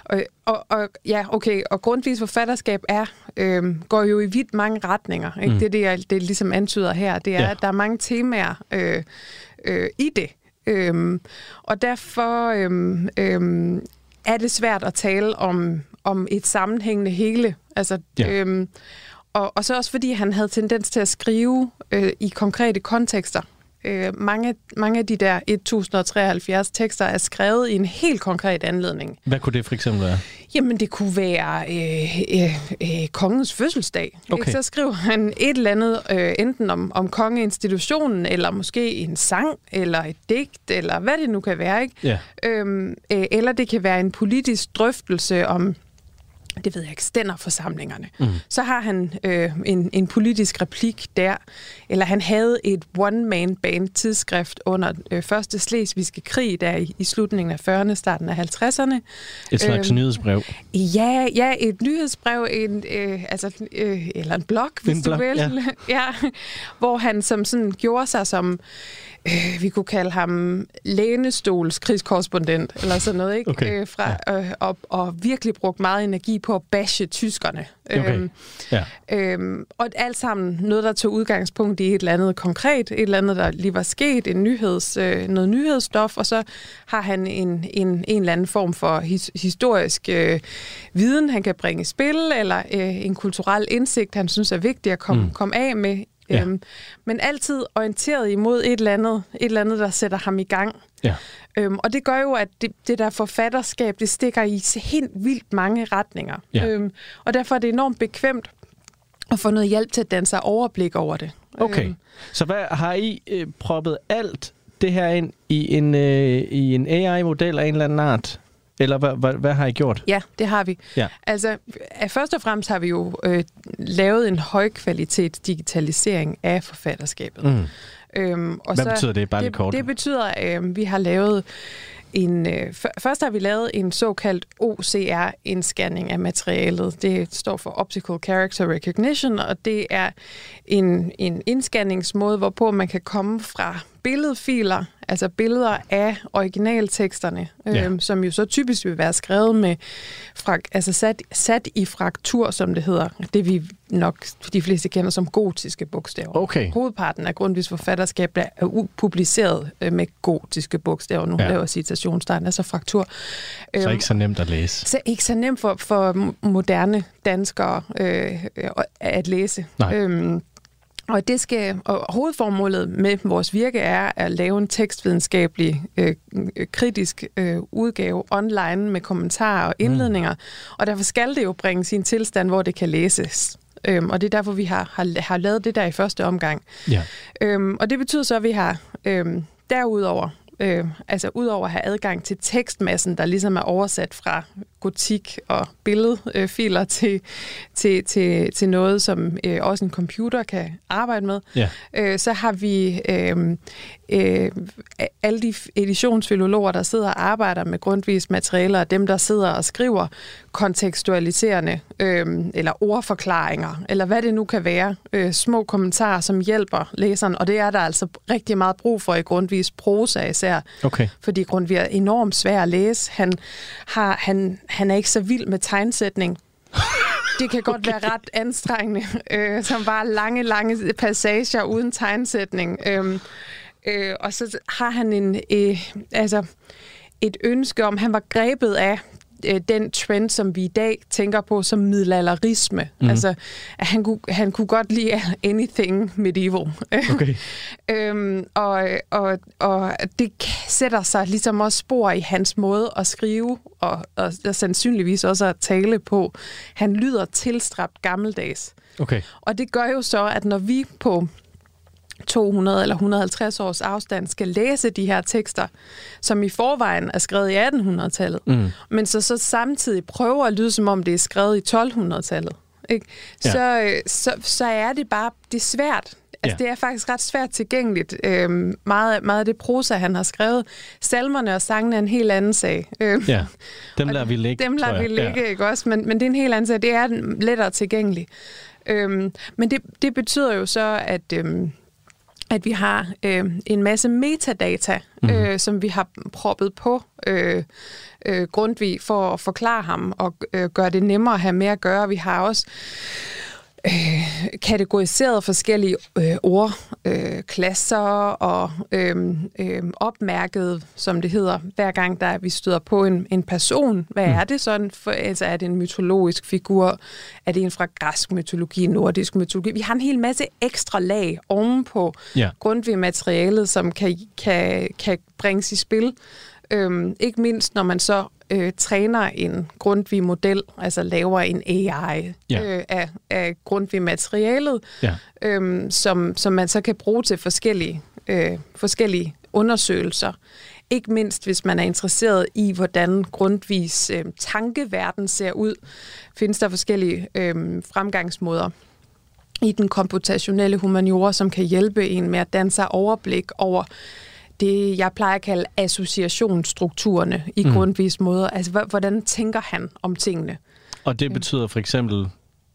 og, og, og ja, okay, og grundvis forfatterskab er, øh, går jo i vidt mange retninger. Ikke? Mm. Det er det, jeg, det ligesom antyder her. Det er, ja. at der er mange temaer øh, øh, i det. Øhm, og derfor øhm, øhm, er det svært at tale om om et sammenhængende hele. Altså, ja. øhm, og, og så også fordi han havde tendens til at skrive øh, i konkrete kontekster. Øh, mange, mange af de der 1073 tekster er skrevet i en helt konkret anledning. Hvad kunne det for eksempel være? Jamen, det kunne være øh, øh, øh, kongens fødselsdag. Okay. Ikke? Så skriver han et eller andet, øh, enten om, om kongeinstitutionen, eller måske en sang, eller et digt, eller hvad det nu kan være. Ikke? Ja. Øhm, øh, eller det kan være en politisk drøftelse om det ved jeg ikke, stænderforsamlingerne. Mm. Så har han øh, en, en politisk replik der, eller han havde et one-man-band tidsskrift under øh, første slesvigske krig, der i, i slutningen af 40'erne, starten af 50'erne. Et slags øh, nyhedsbrev? Ja, ja, et nyhedsbrev, en, øh, altså, øh, eller en blog, hvis en du blog, vil. Ja. [LAUGHS] ja, hvor han som sådan gjorde sig som øh, vi kunne kalde ham lænestols krigskorrespondent, eller sådan noget, ikke? Okay. Øh, fra, ja. øh, og, og virkelig brugt meget energi på at bashe tyskerne. Okay. Øhm, ja. øhm, og alt sammen noget, der tog udgangspunkt i et eller andet konkret, et eller andet, der lige var sket, en nyheds, øh, noget nyhedsstof, og så har han en, en, en eller anden form for his, historisk øh, viden, han kan bringe i spil, eller øh, en kulturel indsigt, han synes er vigtig at komme, mm. komme af med Ja. Øhm, men altid orienteret imod et eller andet, et eller andet der sætter ham i gang. Ja. Øhm, og det gør jo, at det, det der forfatterskab, det stikker i helt vildt mange retninger. Ja. Øhm, og derfor er det enormt bekvemt at få noget hjælp til at danne sig overblik over det. Okay. Øhm. Så hvad har I øh, proppet alt det her ind i en, øh, i en AI-model af en eller anden art? Eller hvad, hvad, hvad har I gjort? Ja, det har vi. Ja. Altså, først og fremmest har vi jo øh, lavet en højkvalitets digitalisering af forfatterskabet. Mm. Øhm, og hvad så, betyder det bare det, kort? Det betyder, at øh, vi har lavet en, øh, først har vi lavet en såkaldt OCR-indscanning af materialet. Det står for Optical Character Recognition, og det er en, en indscanningsmåde, hvorpå man kan komme fra billedfiler, altså billeder af originalteksterne, ja. øhm, som jo så typisk vil være skrevet med, frak, altså sat, sat i fraktur, som det hedder. Det vi nok de fleste kender som gotiske bogstaver. Okay. Hovedparten af Grundtvigs forfatterskab er publiceret øh, med gotiske bogstaver. Nu ja. laver citationstegn, altså fraktur. Så øhm, ikke så nemt at læse. Så ikke så nemt for, for moderne danskere øh, at læse. Nej. Øhm, og det skal og hovedformålet med vores virke er at lave en tekstvidenskabelig øh, kritisk øh, udgave online med kommentarer og indledninger. Mm. Og derfor skal det jo bringe sin tilstand, hvor det kan læses. Øhm, og det er derfor, vi har, har, har lavet det der i første omgang. Ja. Øhm, og det betyder så, at vi har øhm, derudover Øh, altså udover at have adgang til tekstmassen, der ligesom er oversat fra gotik og billedfiler til, til, til, til noget, som øh, også en computer kan arbejde med, ja. øh, så har vi øh, øh, alle de editionsfilologer, der sidder og arbejder med grundvis materialer, og dem, der sidder og skriver kontekstualiserende øh, eller ordforklaringer, eller hvad det nu kan være, øh, små kommentarer, som hjælper læseren, og det er der altså rigtig meget brug for i grundvis prosa især, okay. fordi Grundtvig er enormt svær at læse. Han, har, han, han er ikke så vild med tegnsætning, det kan godt [LAUGHS] okay. være ret anstrengende, øh, som bare lange, lange passager uden tegnsætning. Øh, øh, og så har han en, øh, altså et ønske om, han var grebet af øh, den trend, som vi i dag tænker på som middelalderisme. Mm. Altså, at han kunne, han kunne godt lide [LAUGHS] anything medieval. Okay. [LAUGHS] øhm, og, og, og det sætter sig ligesom også spor i hans måde at skrive, og, og, og sandsynligvis også at tale på. Han lyder tilstræbt gammeldags. Okay. Og det gør jo så, at når vi på 200 eller 150 års afstand skal læse de her tekster, som i forvejen er skrevet i 1800-tallet, mm. men så, så samtidig prøver at lyde, som om det er skrevet i 1200-tallet. Ikke? Ja. Så, øh, så, så er det bare det er svært. Altså, ja. Det er faktisk ret svært tilgængeligt. Øhm, meget, meget af det prosa, han har skrevet. Salmerne og sangene er en helt anden sag. Øhm, ja, dem lader vi ligge, Dem lader vi ligge, ja. ikke også? Men, men det er en helt anden sag. Det er lettere tilgængelig. Øhm, men det, det betyder jo så, at... Øhm, at vi har øh, en masse metadata, mm. øh, som vi har proppet på øh, øh, Grundtvig for at forklare ham og øh, gøre det nemmere at have med at gøre. Vi har også øh, kategoriseret forskellige øh, ordklasser øh, og øh, øh, opmærket, som det hedder, hver gang der vi støder på en, en person. Hvad mm. er det sådan? For, altså, er det en mytologisk figur? Er det en fra græsk mytologi, nordisk mytologi? Vi har en hel masse ekstra lag ovenpå ja. Grundtvig-materialet, som kan, kan, kan bringes i spil. Øhm, ikke mindst, når man så øh, træner en Grundtvig-model, altså laver en AI ja. øh, af, af Grundtvig-materialet, ja. øhm, som, som man så kan bruge til forskellige, øh, forskellige undersøgelser ikke mindst hvis man er interesseret i, hvordan grundvis øh, tankeverden ser ud, findes der forskellige øh, fremgangsmåder i den komputationelle humaniora, som kan hjælpe en med at danne sig overblik over det, jeg plejer at kalde associationsstrukturerne i mm. grundvis måder. Altså, hvordan tænker han om tingene? Og det betyder for eksempel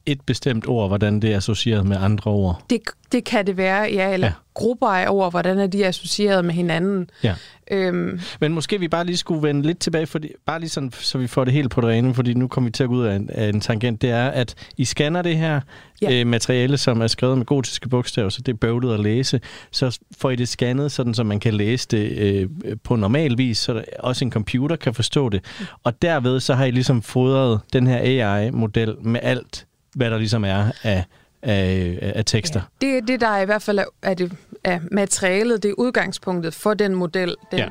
et bestemt ord, hvordan det er associeret med andre ord? Det, det kan det være, ja, eller ja. grupper af ord, hvordan er de associeret med hinanden. Ja. Øhm. Men måske vi bare lige skulle vende lidt tilbage, fordi, bare lige sådan, så vi får det helt på det rene, fordi nu kommer vi til at gå ud af en, af en tangent, det er, at I scanner det her ja. øh, materiale, som er skrevet med gotiske bogstaver, så det er bøvlet at læse, så får I det scannet, sådan så man kan læse det øh, på normal vis, så også en computer kan forstå det. Og derved så har I ligesom fodret den her AI-model med alt, hvad der ligesom er af, af, af tekster. Ja, det er det, der er i hvert fald er, er, det, er materialet, det er udgangspunktet for den model, den, ja.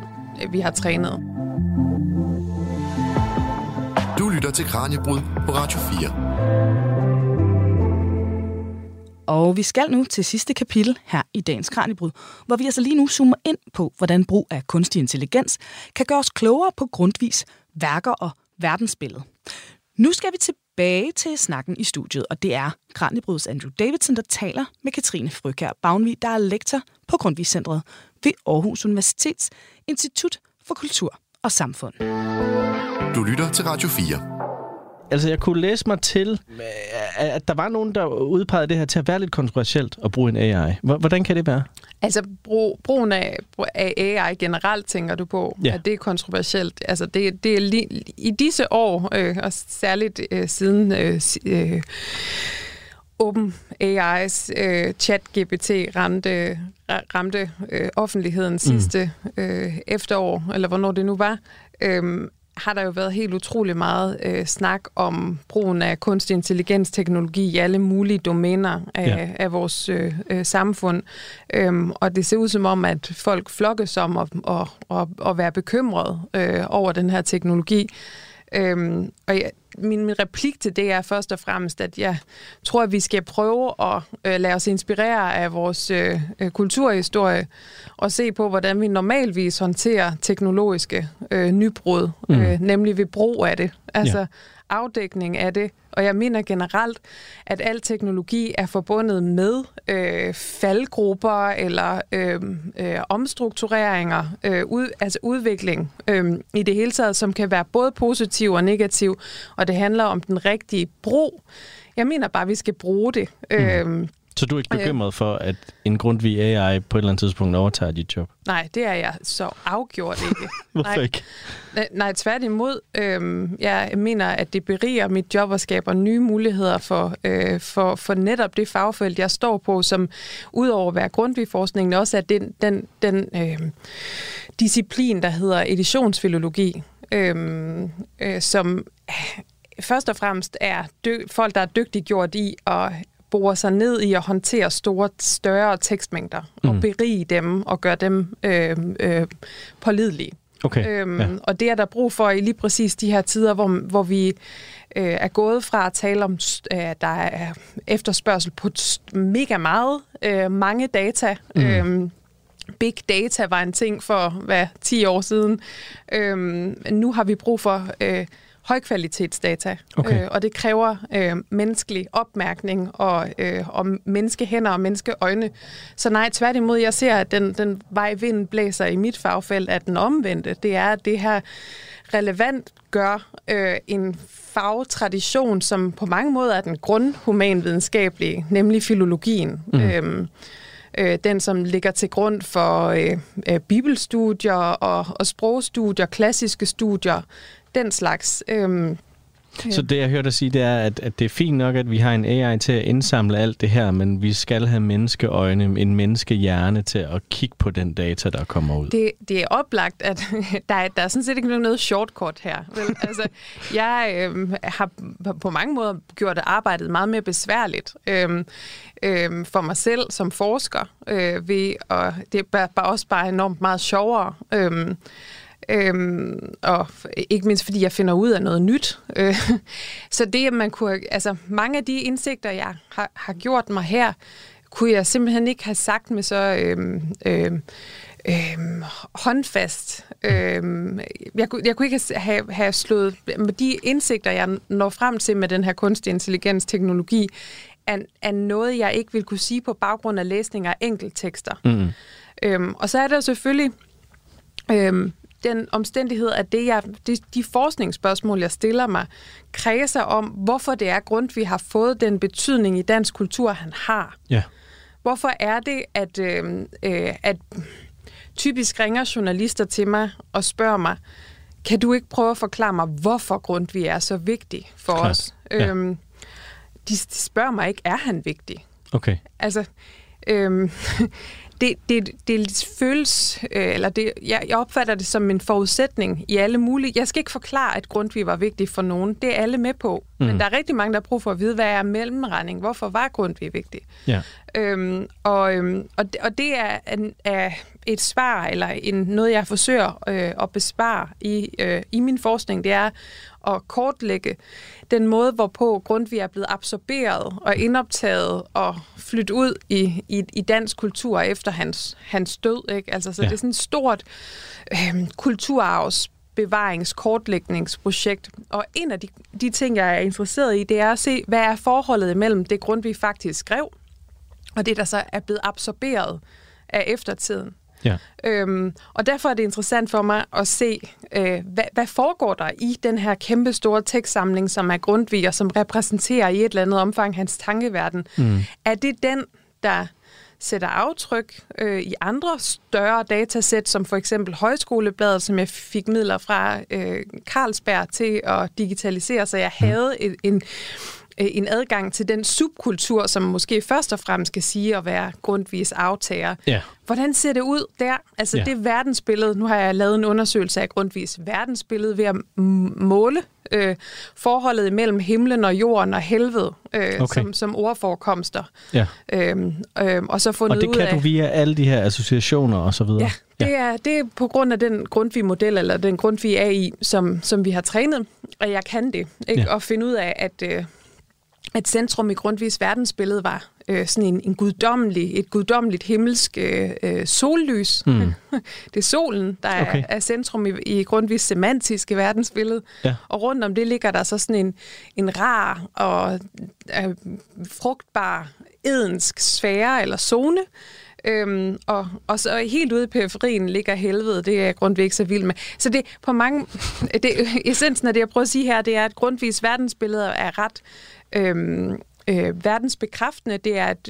vi har trænet. Du lytter til Kranjebrud på Radio 4. Og vi skal nu til sidste kapitel her i dagens Kranjebrud, hvor vi altså lige nu zoomer ind på, hvordan brug af kunstig intelligens kan gøre os klogere på grundvis værker og verdensbillede. Nu skal vi tilbage til snakken i studiet, og det er Kranjebryds Andrew Davidson, der taler med Katrine Frøkær Bagnvi, der er lektor på Grundtvigcentret ved Aarhus Universitets Institut for Kultur og Samfund. Du lytter til Radio 4 altså jeg kunne læse mig til, at der var nogen, der udpegede det her til at være lidt kontroversielt at bruge en AI. Hvordan kan det være? Altså brug, brugen af, af AI generelt, tænker du på, ja. at det er kontroversielt. Altså det, det er li, i disse år, øh, og særligt øh, siden øh, øh, Open AI's øh, chat-GPT ramte, ramte øh, offentligheden mm. sidste øh, efterår, eller hvornår det nu var, øh, har der jo været helt utrolig meget øh, snak om brugen af kunstig intelligens-teknologi i alle mulige domæner af, ja. af vores øh, øh, samfund. Øhm, og det ser ud som om, at folk flokkes om at, at, at, at være bekymret øh, over den her teknologi. Øhm, og jeg, min, min replik til det er først og fremmest, at jeg tror, at vi skal prøve at øh, lade os inspirere af vores øh, øh, kulturhistorie og se på, hvordan vi normalvis håndterer teknologiske øh, nybrud, mm. øh, nemlig ved brug af det. Altså, ja afdækning af det. Og jeg mener generelt, at al teknologi er forbundet med øh, faldgrupper eller øh, øh, omstruktureringer, øh, ud, altså udvikling øh, i det hele taget, som kan være både positiv og negativ. Og det handler om den rigtige brug. Jeg mener bare, at vi skal bruge det. Mm. Øh, så du er ikke bekymret for, at en grundvig AI på et eller andet tidspunkt overtager dit job? Nej, det er jeg så afgjort ikke. [LAUGHS] Hvorfor nej, ikke? Nej, nej tværtimod. Øhm, jeg mener, at det beriger mit job og skaber nye muligheder for, øh, for, for netop det fagfelt, jeg står på, som udover at være grundvig forskning, også er den, den, den øh, disciplin, der hedder editionsfilologi, øhm, øh, som først og fremmest er dy- folk, der er dygtiggjort i at borer sig ned i at håndtere store, større tekstmængder mm. og berige dem og gøre dem øh, øh, pålidelige. Okay, øhm, ja. Og det er der brug for i lige præcis de her tider, hvor, hvor vi øh, er gået fra at tale om, at der er efterspørgsel på mega meget, øh, mange data. Mm. Øhm, Big data var en ting for hvad 10 år siden. Øhm, nu har vi brug for øh, højkvalitetsdata, okay. øh, og det kræver øh, menneskelig opmærkning og, øh, og menneskehænder og menneskeøjne. Så nej, tværtimod, jeg ser, at den, den vej vind blæser i mit fagfelt, at den omvendte, det er, at det her relevant gør øh, en fagtradition, som på mange måder er den grundhumanvidenskabelige, nemlig filologien. Mm. Øhm, øh, den, som ligger til grund for øh, øh, bibelstudier og, og sprogstudier, klassiske studier, den slags. Øhm, så det, jeg hørte dig sige, det er, at, at det er fint nok, at vi har en AI til at indsamle alt det her, men vi skal have menneskeøjne, en menneskehjerne til at kigge på den data, der kommer ud. Det, det er oplagt, at [LAUGHS] der er, der er sådan set ikke noget shortcut her. Vel? [LAUGHS] Altså, jeg øh, har på mange måder gjort arbejdet meget mere besværligt øh, øh, for mig selv som forsker, øh, ved, og det er bare, bare også bare enormt meget sjovere. Øh, Øhm, og ikke mindst fordi jeg finder ud af noget nyt. Øh, [LAUGHS] så det, at man kunne, altså mange af de indsigter, jeg har, har gjort mig her, kunne jeg simpelthen ikke have sagt med så øhm, øhm, øh, håndfast. Øh, jeg, kunne, jeg kunne ikke have, have slået med de indsigter, jeg når frem til med den her kunstig intelligens teknologi, er, er noget, jeg ikke vil kunne sige på baggrund af læsning af enkelttekster. Mm. Øhm, og så er der selvfølgelig øhm, den omstændighed, at det jeg, de, de forskningsspørgsmål, jeg stiller mig, kredser om, hvorfor det er grund, vi har fået den betydning i dansk kultur, han har. Ja. Hvorfor er det, at, øh, øh, at typisk ringer journalister til mig og spørger mig, kan du ikke prøve at forklare mig, hvorfor Grundtvig er så vigtig for Klart. os? Ja. Øhm, de, de spørger mig ikke, er han vigtig? Okay. Altså, øhm, det, det, det føles, øh, eller det, jeg, jeg opfatter det som en forudsætning i alle mulige... Jeg skal ikke forklare, at Grundtvig var vigtig for nogen. Det er alle med på. Mm. Men der er rigtig mange, der har brug for at vide, hvad er mellemregning? Hvorfor var Grundtvig vigtig? Ja. Øhm, og, øhm, og, det, og det er, en, er et svar, eller en, noget, jeg forsøger øh, at bespare i, øh, i min forskning, det er at kortlægge den måde, hvorpå Grundtvig er blevet absorberet og indoptaget og flyttet ud i, i, i dansk kultur efter hans, hans død. Ikke? Altså, så ja. det er sådan et stort øh, kulturarvs bevaringskortlægningsprojekt. Og en af de, de ting, jeg er interesseret i, det er at se, hvad er forholdet imellem det Grundtvig faktisk skrev, og det, der så er blevet absorberet af eftertiden. Ja. Øhm, og derfor er det interessant for mig at se, øh, hvad, hvad foregår der i den her kæmpe store tekstsamling, som er Grundtvig, og som repræsenterer i et eller andet omfang hans tankeverden. Mm. Er det den, der sætter aftryk øh, i andre større datasæt, som for eksempel Højskolebladet, som jeg fik midler fra øh, Carlsberg til at digitalisere, så jeg mm. havde en, en Øh, en adgang til den subkultur, som måske først og fremmest skal sige at være grundvis aftager. Ja. Hvordan ser det ud der? Altså ja. det verdensbillede, nu har jeg lavet en undersøgelse af grundvis verdensbillede ved at måle øh, forholdet mellem himlen og jorden og helvede øh, okay. som, som ordforekomster. Ja. Øhm, øh, og så fundet og det kan ud af, du via alle de her associationer og så videre? Ja, det, ja. Er, det er på grund af den Grundtvig-model, eller den Grundtvig AI, som, som vi har trænet, og jeg kan det. Ikke? Ja. Og finde ud af, at... Øh, at centrum i Grundtvigs verdensbillede var øh, sådan en, en guddommelig, et guddommeligt himmelsk øh, øh sollys. Mm. [LAUGHS] det er solen, der er, okay. er centrum i, i Grundtvigs semantiske verdensbillede. Ja. Og rundt om det ligger der så sådan en, en rar og øh, frugtbar edensk sfære eller zone, Øhm, og, og så helt ude i periferien ligger helvede, det er Grundtvig ikke så vild med. Så det på mange... [LAUGHS] Det, essensen af det, jeg prøver at sige her, det er, at Grundtvigs verdensbilleder er ret øhm, øh, verdensbekræftende. Det er et,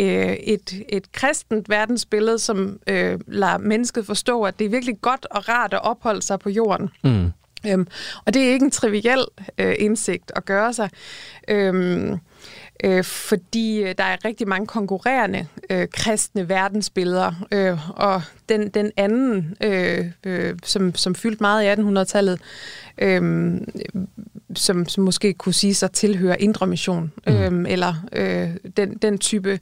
øh, et, et kristent verdensbillede, som øh, lader mennesket forstå, at det er virkelig godt og rart at opholde sig på jorden. Mm. Øhm, og det er ikke en triviel øh, indsigt at gøre sig. Øhm, øh, fordi øh, der er rigtig mange konkurrerende øh, kristne verdensbilleder, øh, og den, den anden, øh, øh, som, som fyldte meget i 1800-tallet, øh, som, som måske kunne sige sig tilhører indre mission, mm. øh, eller øh, den, den type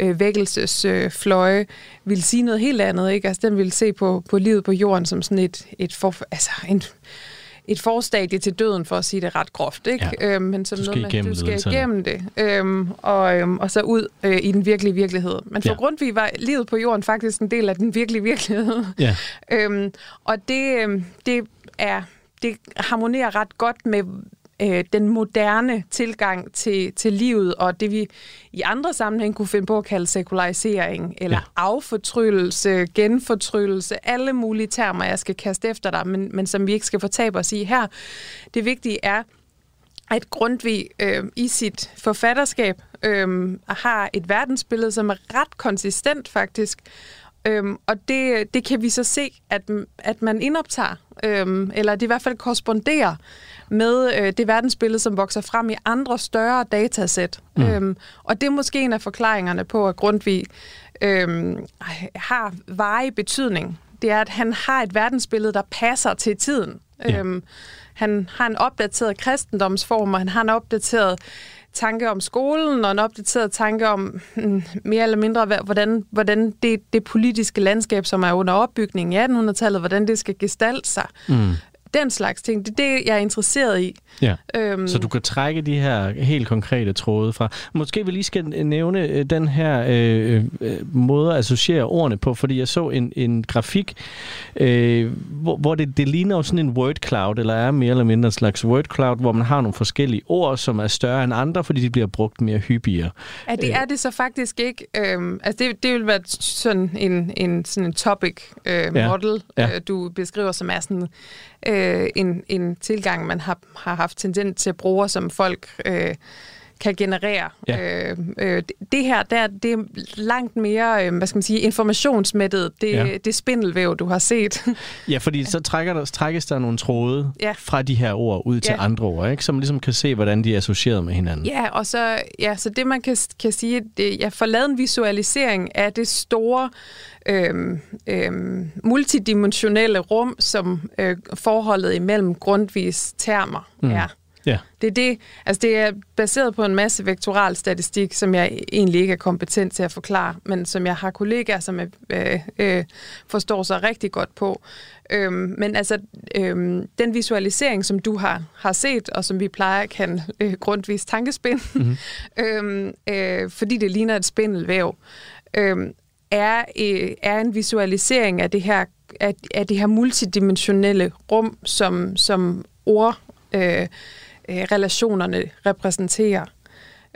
øh, vækkelsesfløje, øh, vil sige noget helt andet. Ikke? Altså, den vil se på, på livet på jorden som sådan et, et for, altså en, et forstadie til døden, for at sige det ret groft. Ikke? Ja. Øhm, men som du skal noget, igennem, du skal igennem det, øhm, og, øhm, og så ud øh, i den virkelige virkelighed. Men for ja. Grundtvig var livet på jorden faktisk en del af den virkelige virkelighed. Ja. [LAUGHS] øhm, og det, øhm, det er det harmonerer ret godt med øh, den moderne tilgang til, til livet, og det vi i andre sammenhæng kunne finde på at kalde sekularisering, eller ja. affortryllelse, genfortryllelse, alle mulige termer, jeg skal kaste efter dig, men, men som vi ikke skal fortabe os i her. Det vigtige er, at Grundtvig øh, i sit forfatterskab øh, har et verdensbillede, som er ret konsistent faktisk, Øhm, og det, det kan vi så se, at, at man indoptager, øhm, eller det i hvert fald korresponderer med øh, det verdensbillede, som vokser frem i andre større datasæt. Mm. Øhm, og det er måske en af forklaringerne på, at Grundtvig øhm, har varig betydning. Det er, at han har et verdensbillede, der passer til tiden. Ja. Øhm, han har en opdateret kristendomsform, og han har en opdateret tanke om skolen, og en opdateret tanke om mm, mere eller mindre, hvordan, hvordan det, det politiske landskab, som er under opbygning i 1800-tallet, hvordan det skal gestalte sig. Mm. Den slags ting, det er det, jeg er interesseret i. Ja. Øhm, så du kan trække de her helt konkrete tråde fra. Måske vi lige skal nævne øh, den her øh, øh, måde at associere ordene på, fordi jeg så en, en grafik, øh, hvor, hvor det, det ligner jo sådan en word cloud, eller er mere eller mindre en slags word cloud, hvor man har nogle forskellige ord, som er større end andre, fordi de bliver brugt mere hyppigere. Ja, det er det så faktisk ikke. Øhm, altså det, det vil være sådan en, en, sådan en topic øh, model, ja. Ja. Øh, du beskriver, som er sådan øh, en, en tilgang, man har, har haft tendens til at bruge, som folk øh, kan generere. Ja. Øh, øh, det her, der, det er langt mere, øh, hvad skal man sige, informationsmættet. Det, ja. det spindelvæv, du har set. ja, fordi så trækker der, trækkes der nogle tråde ja. fra de her ord ud til ja. andre ord, ikke? så man ligesom kan se, hvordan de er associeret med hinanden. Ja, og så, ja, så det man kan, kan sige, det, jeg får lavet en visualisering af det store øhm, øhm, multidimensionelle rum, som øh, forholdet imellem grundvis termer mm. er. Ja. Det er det, altså det er baseret på en masse vektoral statistik, som jeg egentlig ikke er kompetent til at forklare, men som jeg har kollegaer, som jeg, øh, øh, forstår sig rigtig godt på. Øhm, men altså, øhm, den visualisering, som du har, har set, og som vi plejer at kalde øh, grundvis tankespind, mm-hmm. [LAUGHS] øhm, øh, fordi det ligner et spindelvæv, øhm, er, øh, er en visualisering af det her, af, af det her multidimensionelle rum, som, som ord... Øh, øh, relationerne repræsenterer.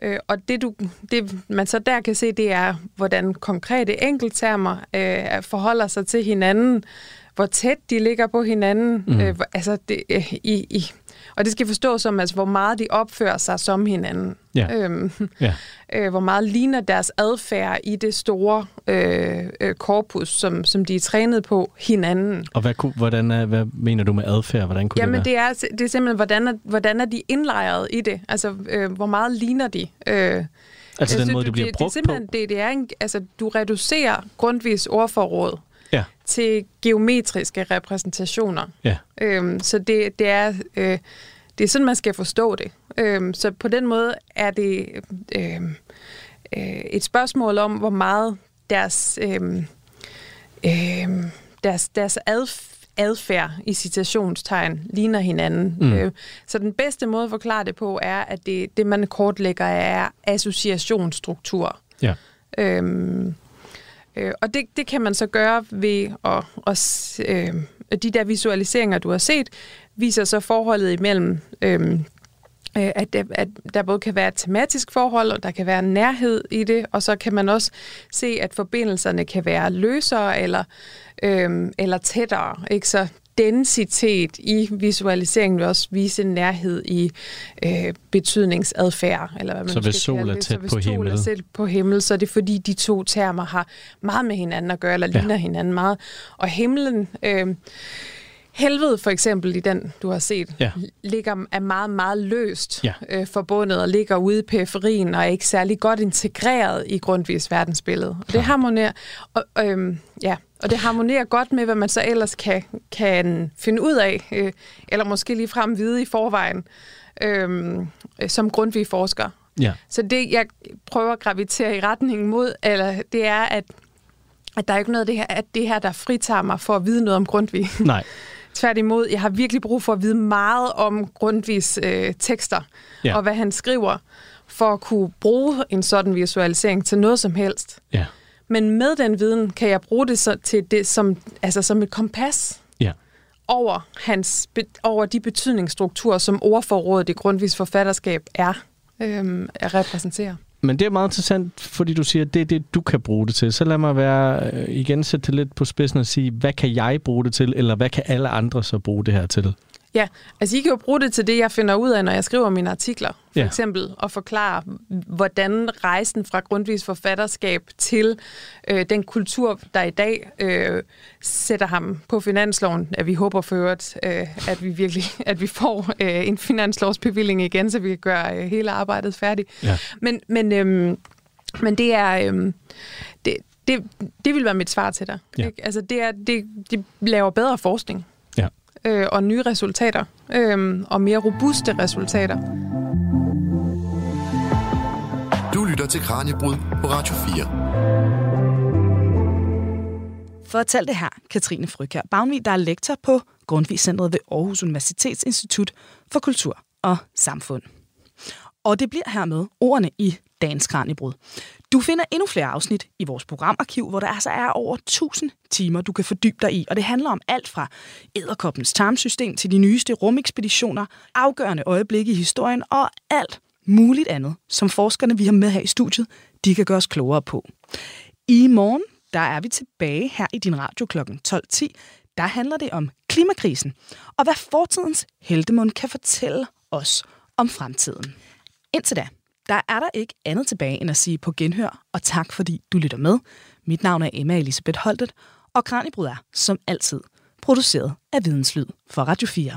Øh, og det, du, det, man så der kan se, det er, hvordan konkrete enkelttermer øh, forholder sig til hinanden, hvor tæt de ligger på hinanden, mm. øh, altså det, øh, i, i, og det skal forstås som, altså, hvor meget de opfører sig som hinanden. Ja. Øhm, ja. [LAUGHS] Øh, hvor meget ligner deres adfærd i det store øh, øh, korpus, som, som de er trænet på hinanden. Og hvad, hvordan er, hvad mener du med adfærd? Hvordan kunne Jamen, det være? Det er, det er simpelthen, hvordan er, hvordan er de indlejret i det? Altså, øh, hvor meget ligner de? Øh, altså den måde, det bliver brugt det, det er på? Det, det er en, altså, du reducerer grundvis ordforråd. Til geometriske repræsentationer. Ja. Øhm, så det, det er... Øh, det er sådan, man skal forstå det. Øhm, så på den måde er det øhm, øh, et spørgsmål om, hvor meget deres, øhm, øhm, deres, deres adfærd i citationstegn ligner hinanden. Mm. Øh, så den bedste måde at forklare det på er, at det, det man kortlægger er associationsstruktur. Ja. Øhm, øh, og det, det kan man så gøre ved at, at øh, de der visualiseringer, du har set, viser så forholdet imellem, øhm, øh, at, at der både kan være et tematisk forhold, og der kan være nærhed i det, og så kan man også se, at forbindelserne kan være løsere eller, øh, eller tættere. Ikke? Så densitet i visualiseringen vil også vise nærhed i øh, betydningsadfærd. Eller hvad man så hvis sol er tæt hvis på himmel? Så på himmel, så er det fordi, de to termer har meget med hinanden at gøre, eller ja. ligner hinanden meget. Og himlen... Øh, Helvede for eksempel i den, du har set, ja. ligger er meget, meget løst ja. øh, forbundet og ligger ude i periferien og er ikke særlig godt integreret i grundvis verdensbillede. Og det harmonerer, og, øh, ja, og det harmonerer godt med, hvad man så ellers kan, kan finde ud af, øh, eller måske lige frem vide i forvejen, øh, som grundvis forsker. Ja. Så det, jeg prøver at gravitere i retningen mod, eller det er, at at der er ikke noget af det her, at det her, der fritager mig for at vide noget om Grundtvig. [LAUGHS] Nej. Tværtimod, jeg har virkelig brug for at vide meget om Grundtvigs øh, tekster, ja. og hvad han skriver, for at kunne bruge en sådan visualisering til noget som helst. Ja. Men med den viden kan jeg bruge det så til det som, altså som et kompas ja. over, hans, over de betydningsstrukturer, som ordforrådet i Grundtvigs forfatterskab er øh, at repræsentere. Men det er meget interessant, fordi du siger, at det er det, du kan bruge det til. Så lad mig være øh, igen sætte det lidt på spidsen og sige, hvad kan jeg bruge det til, eller hvad kan alle andre så bruge det her til? Ja, altså I kan jo bruge det til det, jeg finder ud af, når jeg skriver mine artikler. For ja. eksempel at forklare, hvordan rejsen fra Grundtvigs forfatterskab til øh, den kultur, der i dag øh, sætter ham på finansloven, at vi håber for øvrigt, øh, at vi virkelig [LAUGHS] at vi får øh, en finanslovsbevilling igen, så vi kan gøre øh, hele arbejdet færdigt. Ja. Men, men, øh, men det er... Øh, det, det, det vil være mit svar til dig. Ja. Ikke? Altså det er, det, de laver bedre forskning øh, og nye resultater, øh, og mere robuste resultater. Du lytter til Kranjebrud på Radio 4. Fortæl det her, Katrine Frykær Bavnvig, der er lektor på Grundtvig Centret ved Aarhus Universitetsinstitut for Kultur og Samfund. Og det bliver hermed ordene i dagens Kranjebrud. Du finder endnu flere afsnit i vores programarkiv, hvor der altså er over 1000 timer, du kan fordybe dig i. Og det handler om alt fra æderkoppens tarmsystem til de nyeste rumekspeditioner, afgørende øjeblikke i historien og alt muligt andet, som forskerne, vi har med her i studiet, de kan gøre os klogere på. I morgen, der er vi tilbage her i din radio kl. 12.10. Der handler det om klimakrisen, og hvad fortidens heldemund kan fortælle os om fremtiden. Indtil da, der er der ikke andet tilbage end at sige på genhør, og tak fordi du lytter med. Mit navn er Emma Elisabeth Holtet, og Kranjebrud er, som altid, produceret af Videnslyd for Radio 4.